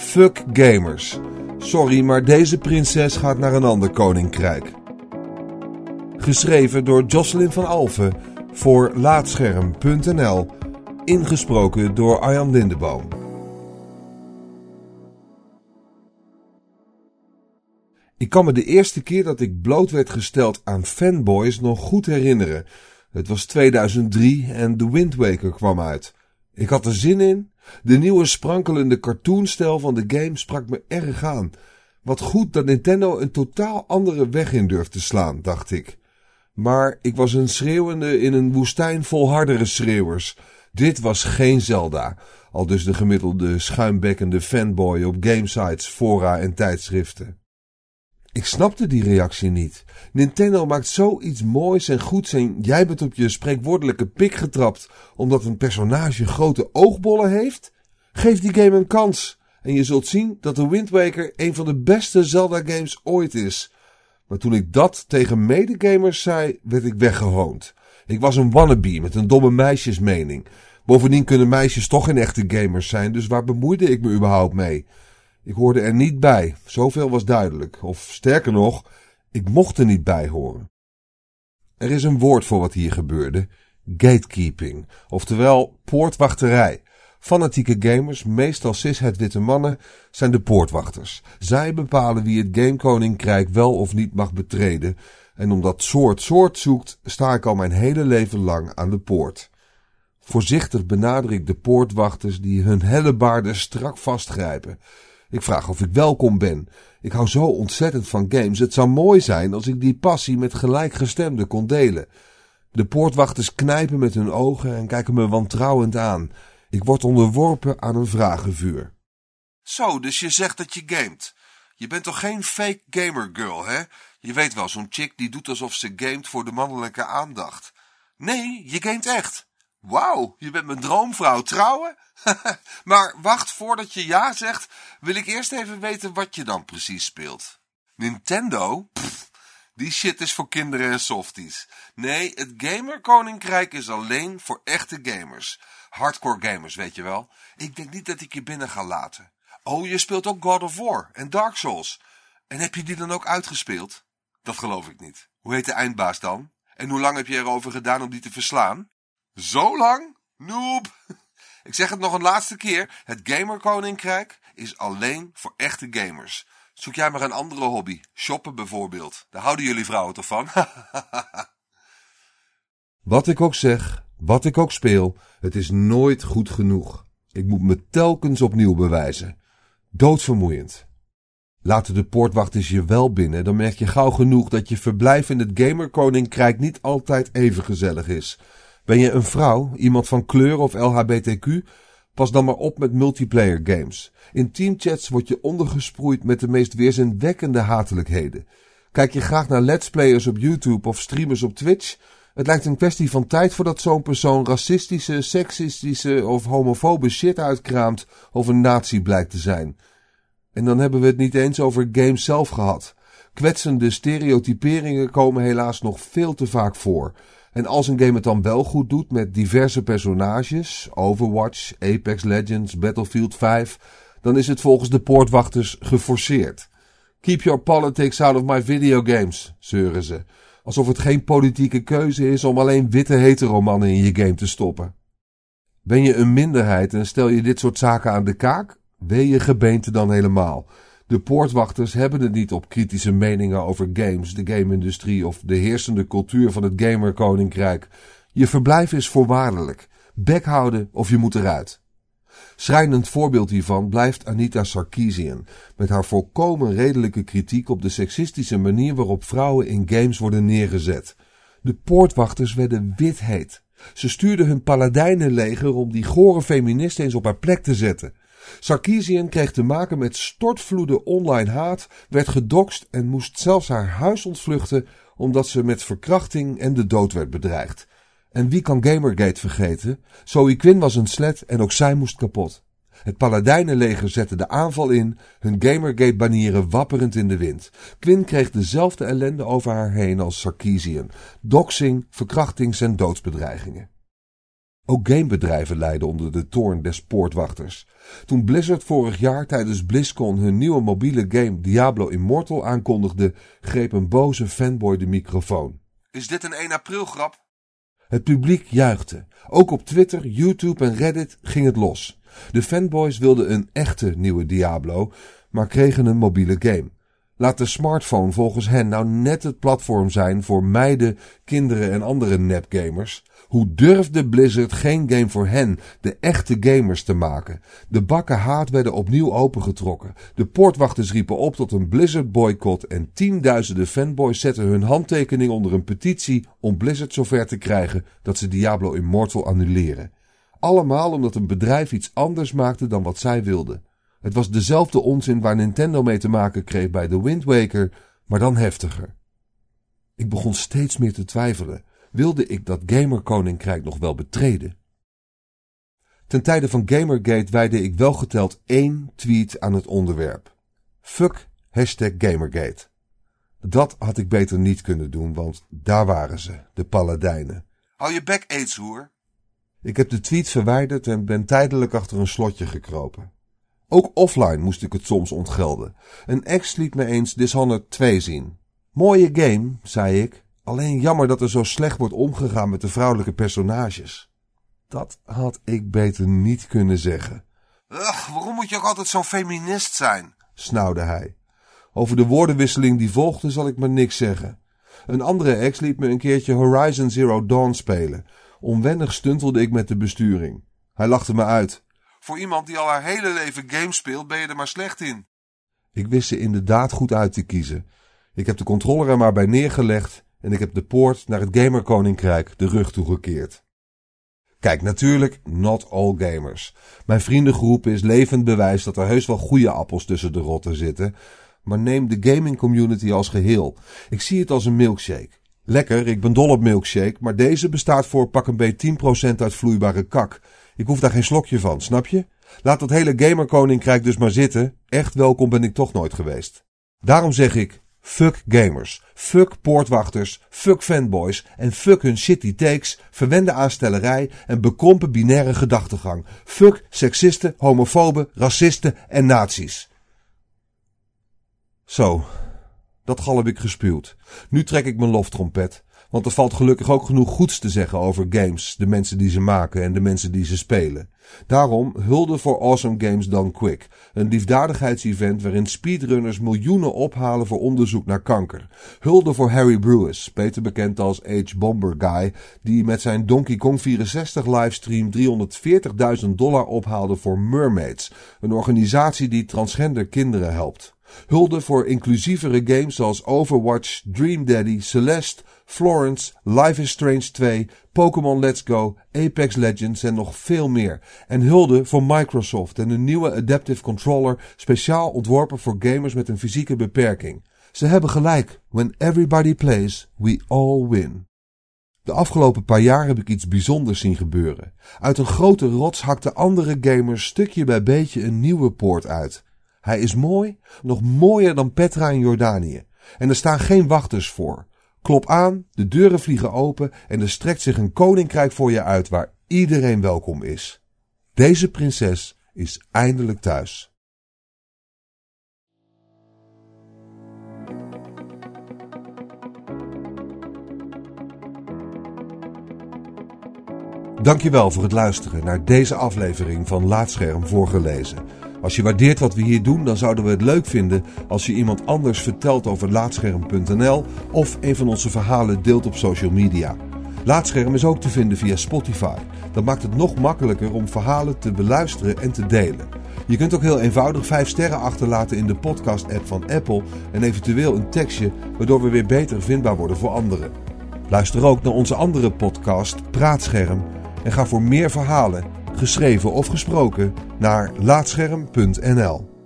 Fuck gamers. Sorry, maar deze prinses gaat naar een ander koninkrijk. Geschreven door Jocelyn van Alphen voor Laatscherm.nl. Ingesproken door Arjan Lindeboom. Ik kan me de eerste keer dat ik bloot werd gesteld aan fanboys nog goed herinneren. Het was 2003 en The Wind Waker kwam uit. Ik had er zin in. De nieuwe sprankelende cartoonstijl van de game sprak me erg aan. Wat goed dat Nintendo een totaal andere weg in durft te slaan, dacht ik. Maar ik was een schreeuwende in een woestijn vol hardere schreeuwers. Dit was geen Zelda, al dus de gemiddelde schuimbekkende fanboy op gamesites, fora en tijdschriften. Ik snapte die reactie niet. Nintendo maakt zoiets moois en goeds en jij bent op je spreekwoordelijke pik getrapt omdat een personage grote oogbollen heeft? Geef die game een kans en je zult zien dat de Wind Waker een van de beste Zelda games ooit is. Maar toen ik dat tegen medegamers zei, werd ik weggehoond. Ik was een wannabe met een domme meisjesmening. Bovendien kunnen meisjes toch geen echte gamers zijn, dus waar bemoeide ik me überhaupt mee? Ik hoorde er niet bij, zoveel was duidelijk. Of sterker nog, ik mocht er niet bij horen. Er is een woord voor wat hier gebeurde: gatekeeping, oftewel poortwachterij. Fanatieke gamers, meestal cis witte mannen, zijn de poortwachters. Zij bepalen wie het gamekoninkrijk wel of niet mag betreden. En omdat soort soort zoekt, sta ik al mijn hele leven lang aan de poort. Voorzichtig benader ik de poortwachters die hun hellebaarden strak vastgrijpen. Ik vraag of ik welkom ben. Ik hou zo ontzettend van games. Het zou mooi zijn als ik die passie met gelijkgestemden kon delen. De poortwachters knijpen met hun ogen en kijken me wantrouwend aan. Ik word onderworpen aan een vragenvuur. Zo, dus je zegt dat je gamet. Je bent toch geen fake gamer girl, hè? Je weet wel, zo'n chick die doet alsof ze gamet voor de mannelijke aandacht. Nee, je gamet echt. Wauw, je bent mijn droomvrouw. Trouwen? maar wacht, voordat je ja zegt, wil ik eerst even weten wat je dan precies speelt. Nintendo? Die shit is voor kinderen en softies. Nee, het gamerkoninkrijk is alleen voor echte gamers. Hardcore gamers, weet je wel. Ik denk niet dat ik je binnen ga laten. Oh, je speelt ook God of War en Dark Souls. En heb je die dan ook uitgespeeld? Dat geloof ik niet. Hoe heet de eindbaas dan? En hoe lang heb je erover gedaan om die te verslaan? Zo lang? Noob! Ik zeg het nog een laatste keer. Het gamerkoninkrijk is alleen voor echte gamers. Zoek jij maar een andere hobby. Shoppen bijvoorbeeld. Daar houden jullie vrouwen toch van? wat ik ook zeg, wat ik ook speel, het is nooit goed genoeg. Ik moet me telkens opnieuw bewijzen. Doodvermoeiend. Laten de poortwachters je wel binnen, dan merk je gauw genoeg dat je verblijf in het gamerkoninkrijk niet altijd even gezellig is. Ben je een vrouw, iemand van kleur of LHBTQ? Pas dan maar op met multiplayer games. In teamchats word je ondergesproeid met de meest weerzinwekkende hatelijkheden. Kijk je graag naar let's players op YouTube of streamers op Twitch? Het lijkt een kwestie van tijd voordat zo'n persoon racistische, seksistische of homofobe shit uitkraamt of een nazi blijkt te zijn. En dan hebben we het niet eens over games zelf gehad. Kwetsende stereotyperingen komen helaas nog veel te vaak voor. En als een game het dan wel goed doet met diverse personages, Overwatch, Apex Legends, Battlefield 5, dan is het volgens de poortwachters geforceerd. Keep your politics out of my video games, zeuren ze. Alsof het geen politieke keuze is om alleen witte heteromannen in je game te stoppen. Ben je een minderheid en stel je dit soort zaken aan de kaak? Wee je gebeente dan helemaal. De poortwachters hebben het niet op kritische meningen over games, de game-industrie of de heersende cultuur van het gamerkoninkrijk. Je verblijf is voorwaardelijk. Bek houden of je moet eruit. Schrijnend voorbeeld hiervan blijft Anita Sarkeesian, met haar volkomen redelijke kritiek op de seksistische manier waarop vrouwen in games worden neergezet. De poortwachters werden wit Ze stuurden hun paladijnenleger om die gore feminist eens op haar plek te zetten. Sarkeesian kreeg te maken met stortvloeden online haat, werd gedokst en moest zelfs haar huis ontvluchten omdat ze met verkrachting en de dood werd bedreigd. En wie kan Gamergate vergeten? Zoe Quinn was een slet en ook zij moest kapot. Het Paladijnenleger zette de aanval in, hun Gamergate-banieren wapperend in de wind. Quinn kreeg dezelfde ellende over haar heen als Sarkeesian. Doxing, verkrachtings- en doodsbedreigingen. Ook gamebedrijven lijden onder de toorn des poortwachters. Toen Blizzard vorig jaar tijdens BlizzCon hun nieuwe mobiele game Diablo Immortal aankondigde, greep een boze fanboy de microfoon. Is dit een 1 april grap? Het publiek juichte. Ook op Twitter, YouTube en Reddit ging het los. De fanboys wilden een echte nieuwe Diablo, maar kregen een mobiele game. Laat de smartphone volgens hen nou net het platform zijn voor meiden, kinderen en andere nepgamers. Hoe durfde Blizzard geen game voor hen, de echte gamers, te maken? De bakken haat werden opnieuw opengetrokken. De poortwachters riepen op tot een Blizzard boycott en tienduizenden fanboys zetten hun handtekening onder een petitie om Blizzard zover te krijgen dat ze Diablo Immortal annuleren. Allemaal omdat een bedrijf iets anders maakte dan wat zij wilden. Het was dezelfde onzin waar Nintendo mee te maken kreeg bij The Wind Waker, maar dan heftiger. Ik begon steeds meer te twijfelen. Wilde ik dat Gamerkoninkrijk nog wel betreden? Ten tijde van Gamergate wijde ik wel geteld één tweet aan het onderwerp. Fuck hashtag Gamergate. Dat had ik beter niet kunnen doen, want daar waren ze, de paladijnen. Hou je bek, aidshoer. Ik heb de tweet verwijderd en ben tijdelijk achter een slotje gekropen. Ook offline moest ik het soms ontgelden. Een ex liet me eens Dishonored 2 zien. Mooie game, zei ik. Alleen jammer dat er zo slecht wordt omgegaan met de vrouwelijke personages. Dat had ik beter niet kunnen zeggen. Ugh, waarom moet je ook altijd zo'n feminist zijn? snauwde hij. Over de woordenwisseling die volgde zal ik maar niks zeggen. Een andere ex liet me een keertje Horizon Zero Dawn spelen. Onwennig stuntelde ik met de besturing. Hij lachte me uit. Voor iemand die al haar hele leven games speelt, ben je er maar slecht in. Ik wist ze inderdaad goed uit te kiezen. Ik heb de controller er maar bij neergelegd en ik heb de poort naar het gamerkoninkrijk de rug toegekeerd. Kijk, natuurlijk, not all gamers. Mijn vriendengroep is levend bewijs dat er heus wel goede appels tussen de rotten zitten. Maar neem de gaming community als geheel. Ik zie het als een milkshake. Lekker, ik ben dol op milkshake, maar deze bestaat voor pak een beetje 10% uit vloeibare kak. Ik hoef daar geen slokje van, snap je? Laat dat hele gamerkoninkrijk dus maar zitten. Echt welkom ben ik toch nooit geweest. Daarom zeg ik, fuck gamers, fuck poortwachters, fuck fanboys en fuck hun shitty takes, verwende aanstellerij en bekrompen binaire gedachtegang. Fuck seksisten, homofoben, racisten en nazi's. Zo, dat gal heb ik gespuwd. Nu trek ik mijn loftrompet. Want er valt gelukkig ook genoeg goeds te zeggen over games, de mensen die ze maken en de mensen die ze spelen. Daarom hulde voor Awesome Games Done Quick, een liefdadigheidsevent waarin speedrunners miljoenen ophalen voor onderzoek naar kanker. Hulde voor Harry Brewis, beter bekend als H Bomber Guy, die met zijn Donkey Kong 64 livestream 340.000 dollar ophaalde voor Mermaids, een organisatie die transgender kinderen helpt. Hulde voor inclusievere games zoals Overwatch, Dream Daddy, Celeste, Florence, Life is Strange 2, Pokémon Let's Go, Apex Legends en nog veel meer. En hulde voor Microsoft en een nieuwe Adaptive Controller speciaal ontworpen voor gamers met een fysieke beperking. Ze hebben gelijk. When everybody plays, we all win. De afgelopen paar jaar heb ik iets bijzonders zien gebeuren. Uit een grote rots hakten andere gamers stukje bij beetje een nieuwe poort uit. Hij is mooi, nog mooier dan Petra in Jordanië. En er staan geen wachters voor. Klop aan, de deuren vliegen open en er strekt zich een koninkrijk voor je uit waar iedereen welkom is. Deze prinses is eindelijk thuis. Dankjewel voor het luisteren naar deze aflevering van Laatscherm voorgelezen. Als je waardeert wat we hier doen, dan zouden we het leuk vinden als je iemand anders vertelt over Laatscherm.nl of een van onze verhalen deelt op social media. Laatscherm is ook te vinden via Spotify. Dat maakt het nog makkelijker om verhalen te beluisteren en te delen. Je kunt ook heel eenvoudig 5 sterren achterlaten in de podcast-app van Apple en eventueel een tekstje, waardoor we weer beter vindbaar worden voor anderen. Luister ook naar onze andere podcast Praatscherm en ga voor meer verhalen geschreven of gesproken, naar laatscherm.nl.